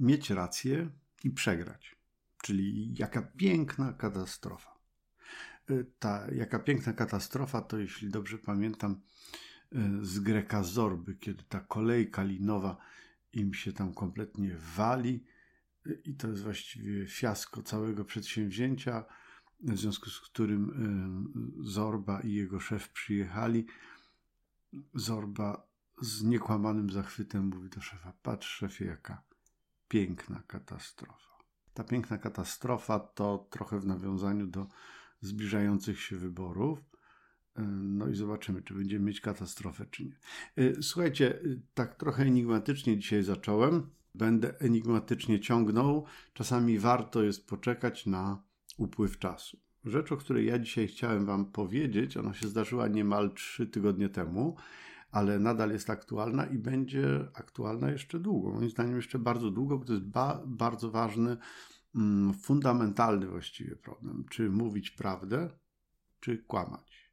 mieć rację i przegrać. Czyli jaka piękna katastrofa. Y, ta jaka piękna katastrofa to, jeśli dobrze pamiętam, y, z Greka Zorby, kiedy ta kolejka linowa im się tam kompletnie wali y, i to jest właściwie fiasko całego przedsięwzięcia, w związku z którym Zorba i jego szef przyjechali. Zorba z niekłamanym zachwytem mówi do szefa: Patrz, szefie, jaka piękna katastrofa. Ta piękna katastrofa to trochę w nawiązaniu do zbliżających się wyborów. No i zobaczymy, czy będziemy mieć katastrofę, czy nie. Słuchajcie, tak trochę enigmatycznie dzisiaj zacząłem. Będę enigmatycznie ciągnął. Czasami warto jest poczekać na upływ czasu. Rzecz, o której ja dzisiaj chciałem Wam powiedzieć, ona się zdarzyła niemal trzy tygodnie temu ale nadal jest aktualna i będzie aktualna jeszcze długo. Moim zdaniem jeszcze bardzo długo, bo to jest ba bardzo ważny, mm, fundamentalny właściwie problem. Czy mówić prawdę, czy kłamać?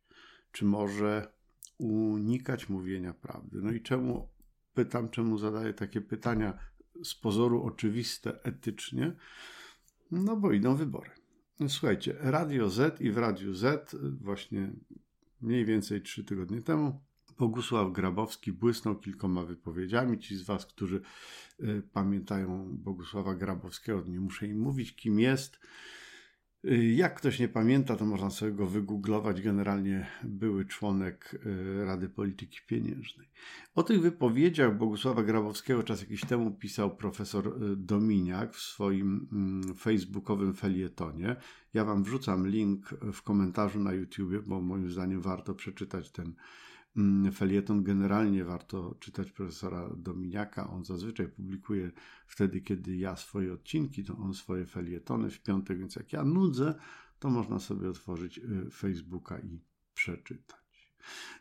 Czy może unikać mówienia prawdy? No i czemu pytam, czemu zadaję takie pytania z pozoru oczywiste etycznie? No bo idą wybory. Słuchajcie, Radio Z i w Radiu Z właśnie mniej więcej trzy tygodnie temu Bogusław Grabowski błysnął kilkoma wypowiedziami. Ci z Was, którzy y, pamiętają Bogusława Grabowskiego, nie muszę im mówić, kim jest. Y, jak ktoś nie pamięta, to można sobie go wygooglować. Generalnie były członek y, Rady Polityki Pieniężnej. O tych wypowiedziach Bogusława Grabowskiego czas jakiś temu pisał profesor Dominiak w swoim mm, facebookowym felietonie. Ja Wam wrzucam link w komentarzu na YouTube, bo moim zdaniem warto przeczytać ten felieton generalnie warto czytać profesora Dominiaka. On zazwyczaj publikuje wtedy, kiedy ja swoje odcinki, to on swoje felietony w piątek, więc jak ja nudzę, to można sobie otworzyć y, Facebooka i przeczytać.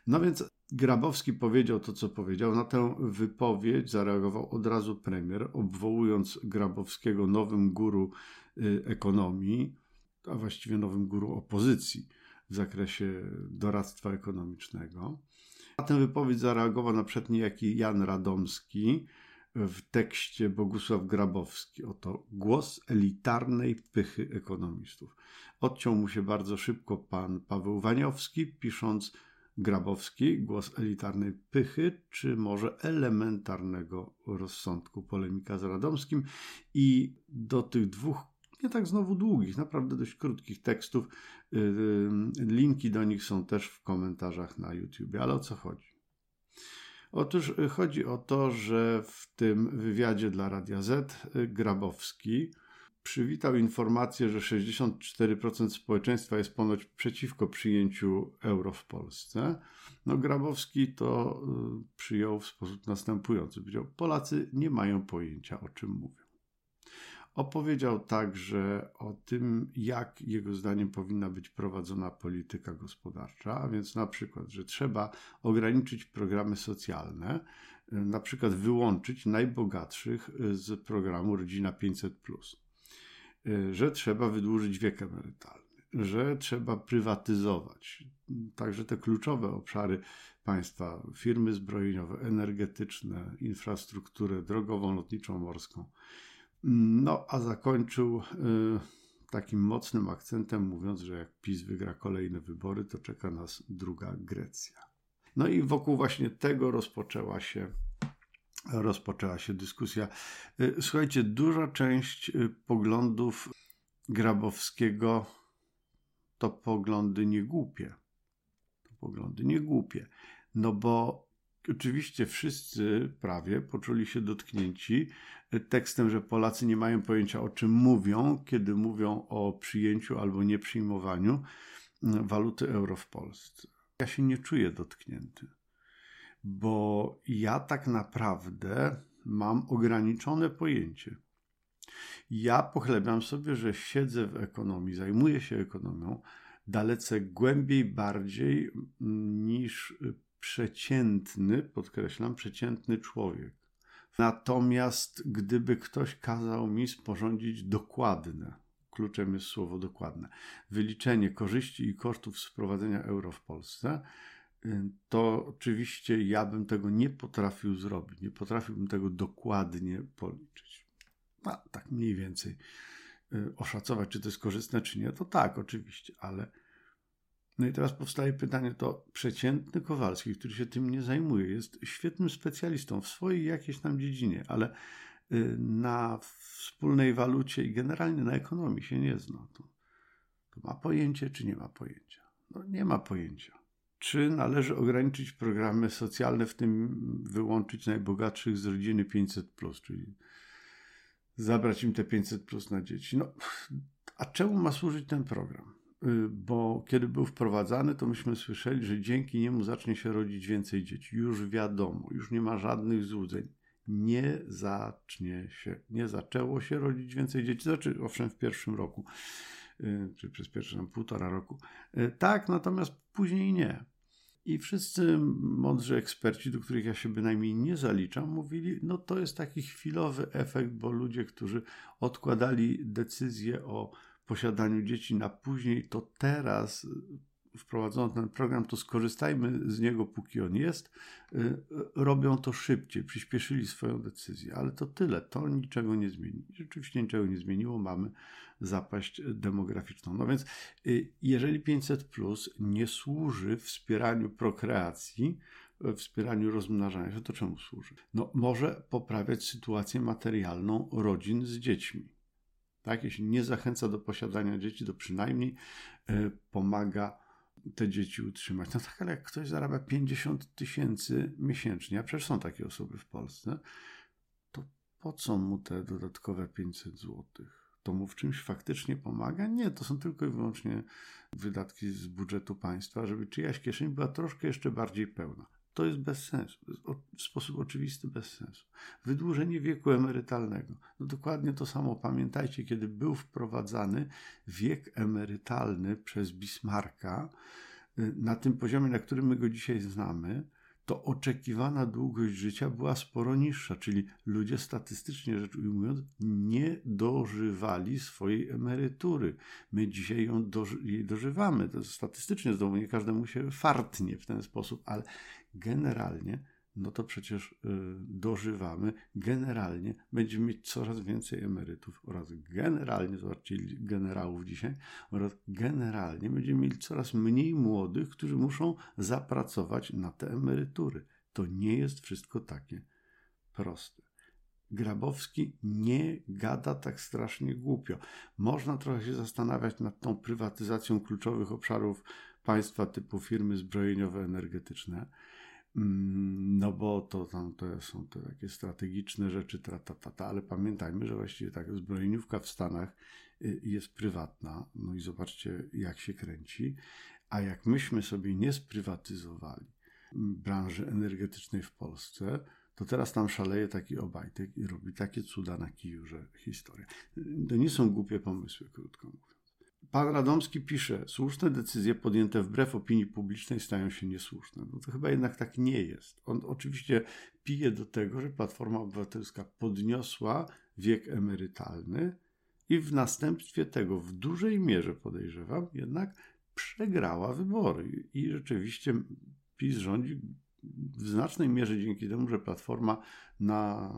No więc Grabowski powiedział to, co powiedział. Na tę wypowiedź zareagował od razu premier, obwołując Grabowskiego nowym guru y, ekonomii, a właściwie nowym guru opozycji w zakresie doradztwa ekonomicznego. Na tę wypowiedź zareagował na przykład niejaki Jan Radomski w tekście Bogusław Grabowski. Oto głos elitarnej pychy ekonomistów. Odciął mu się bardzo szybko pan Paweł Waniowski, pisząc Grabowski, głos elitarnej pychy, czy może elementarnego rozsądku, polemika z Radomskim. I do tych dwóch nie tak znowu długich, naprawdę dość krótkich tekstów. Y, y, linki do nich są też w komentarzach na YouTube. Ale o co chodzi? Otóż y, chodzi o to, że w tym wywiadzie dla Radia Z Grabowski przywitał informację, że 64% społeczeństwa jest ponoć przeciwko przyjęciu euro w Polsce. No, Grabowski to przyjął w sposób następujący. Powiedział: Polacy nie mają pojęcia, o czym mówią. Opowiedział także o tym, jak jego zdaniem powinna być prowadzona polityka gospodarcza, a więc na przykład, że trzeba ograniczyć programy socjalne, na przykład wyłączyć najbogatszych z programu Rodzina 500, że trzeba wydłużyć wiek emerytalny, że trzeba prywatyzować także te kluczowe obszary państwa, firmy zbrojeniowe, energetyczne, infrastrukturę drogową, lotniczą, morską no, a zakończył y, takim mocnym akcentem, mówiąc, że jak PiS wygra kolejne wybory, to czeka nas druga Grecja. No i wokół właśnie tego rozpoczęła się rozpoczęła się dyskusja. Y, słuchajcie, duża część y, poglądów Grabowskiego to poglądy niegłupie. To poglądy niegłupie. No bo Oczywiście wszyscy prawie poczuli się dotknięci tekstem, że Polacy nie mają pojęcia o czym mówią, kiedy mówią o przyjęciu albo nieprzyjmowaniu waluty euro w Polsce. Ja się nie czuję dotknięty, bo ja tak naprawdę mam ograniczone pojęcie. Ja pochlebiam sobie, że siedzę w ekonomii, zajmuję się ekonomią dalece głębiej, bardziej niż przeciętny, podkreślam, przeciętny człowiek. Natomiast gdyby ktoś kazał mi sporządzić dokładne, kluczem jest słowo dokładne, wyliczenie korzyści i kosztów sprowadzenia euro w Polsce, to oczywiście ja bym tego nie potrafił zrobić. Nie potrafiłbym tego dokładnie policzyć. tak mniej więcej y, oszacować, czy to jest korzystne, czy nie, to tak, oczywiście, ale no i teraz powstaje pytanie, to przeciętny Kowalski, który się tym nie zajmuje, jest świetnym specjalistą w swojej jakiejś tam dziedzinie, ale y, na wspólnej walucie i generalnie na ekonomii się nie zna. To, to ma pojęcie, czy nie ma pojęcia? No nie ma pojęcia. Czy należy ograniczyć programy socjalne, w tym wyłączyć najbogatszych z rodziny 500, czyli zabrać im te 500 na dzieci? No, a czemu ma służyć ten program? Y, bo kiedy był wprowadzany, to myśmy słyszeli, że dzięki niemu zacznie się rodzić więcej dzieci. Już wiadomo, już nie ma żadnych złudzeń. Nie zacznie się, nie zaczęło się rodzić więcej dzieci. Znaczy, owszem, w pierwszym roku, y, czy przez pierwsze tam półtora roku. Y, tak, natomiast później nie. I wszyscy mądrzy eksperci, do których ja się bynajmniej nie zaliczam, mówili, no to jest taki chwilowy efekt, bo ludzie, którzy odkładali decyzję o posiadaniu dzieci na później, to teraz y, wprowadzono ten program, to skorzystajmy z niego, póki on jest. Y, robią to szybciej, przyspieszyli swoją decyzję, ale to tyle, to niczego nie zmieni. Rzeczywiście niczego nie zmieniło, mamy zapaść demograficzną. No więc, y, jeżeli 500 plus nie służy wspieraniu prokreacji, wspieraniu rozmnażania się, to czemu służy? No, może poprawiać sytuację materialną rodzin z dziećmi tak? Jeśli nie zachęca do posiadania dzieci, to przynajmniej y, pomaga te dzieci utrzymać. No tak, ale jak ktoś zarabia 50 tysięcy miesięcznie, a przecież są takie osoby w Polsce, to po co mu te dodatkowe 500 złotych? To mu w czymś faktycznie pomaga? Nie, to są tylko i wyłącznie wydatki z budżetu państwa, żeby czyjaś kieszeń była troszkę jeszcze bardziej pełna. To jest bez sensu. W sposób oczywisty bez sensu. Wydłużenie wieku emerytalnego. No dokładnie to samo. Pamiętajcie, kiedy był wprowadzany wiek emerytalny przez Bismarcka y, na tym poziomie, na którym my go dzisiaj znamy, to oczekiwana długość życia była sporo niższa, czyli ludzie statystycznie rzecz ujmując nie dożywali swojej emerytury. My dzisiaj ją doży jej dożywamy. To statystycznie znowu nie każdemu się fartnie w ten sposób, ale generalnie no to przecież y, dożywamy, generalnie będziemy mieć coraz więcej emerytów oraz generalnie, zobaczcie generałów dzisiaj, oraz generalnie będziemy mieli coraz mniej młodych, którzy muszą zapracować na te emerytury. To nie jest wszystko takie proste. Grabowski nie gada tak strasznie głupio. Można trochę się zastanawiać nad tą prywatyzacją kluczowych obszarów państwa typu firmy zbrojeniowe energetyczne, Mm, no bo to tam to są te takie strategiczne rzeczy, ta, ta, ta, ta, ale pamiętajmy, że właściwie tak zbrojeniówka w Stanach y, jest prywatna, no i zobaczcie jak się kręci, a jak myśmy sobie nie sprywatyzowali branży energetycznej w Polsce, to teraz tam szaleje taki Obajtek i robi takie cuda na kiju, że historia. To nie są głupie pomysły, krótko mówiąc. Pan Radomski pisze, słuszne decyzje podjęte wbrew opinii publicznej stają się niesłuszne. No to chyba jednak tak nie jest. On oczywiście pije do tego, że Platforma Obywatelska podniosła wiek emerytalny i w następstwie tego w dużej mierze podejrzewam, jednak przegrała wybory. I rzeczywiście PiS rządzi w znacznej mierze dzięki temu, że Platforma na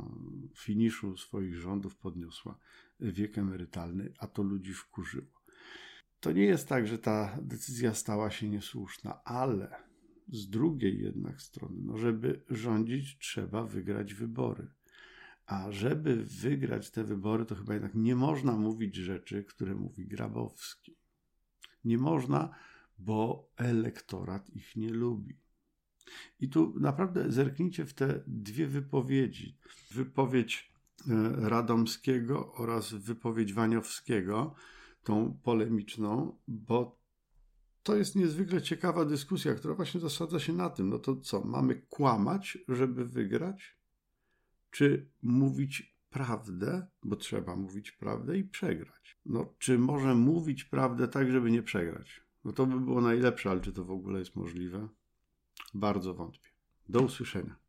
finiszu swoich rządów podniosła wiek emerytalny, a to ludzi wkurzyło. To nie jest tak, że ta decyzja stała się niesłuszna, ale z drugiej jednak strony, no żeby rządzić, trzeba wygrać wybory. A żeby wygrać te wybory, to chyba jednak nie można mówić rzeczy, które mówi Grabowski. Nie można, bo elektorat ich nie lubi. I tu naprawdę zerknijcie w te dwie wypowiedzi. Wypowiedź e, Radomskiego oraz wypowiedź Waniowskiego tą polemiczną, bo to jest niezwykle ciekawa dyskusja, która właśnie zasadza się na tym, no to co, mamy kłamać, żeby wygrać? Czy mówić prawdę, bo trzeba mówić prawdę i przegrać? No, czy może mówić prawdę tak, żeby nie przegrać? No to by było najlepsze, ale czy to w ogóle jest możliwe? Bardzo wątpię. Do usłyszenia.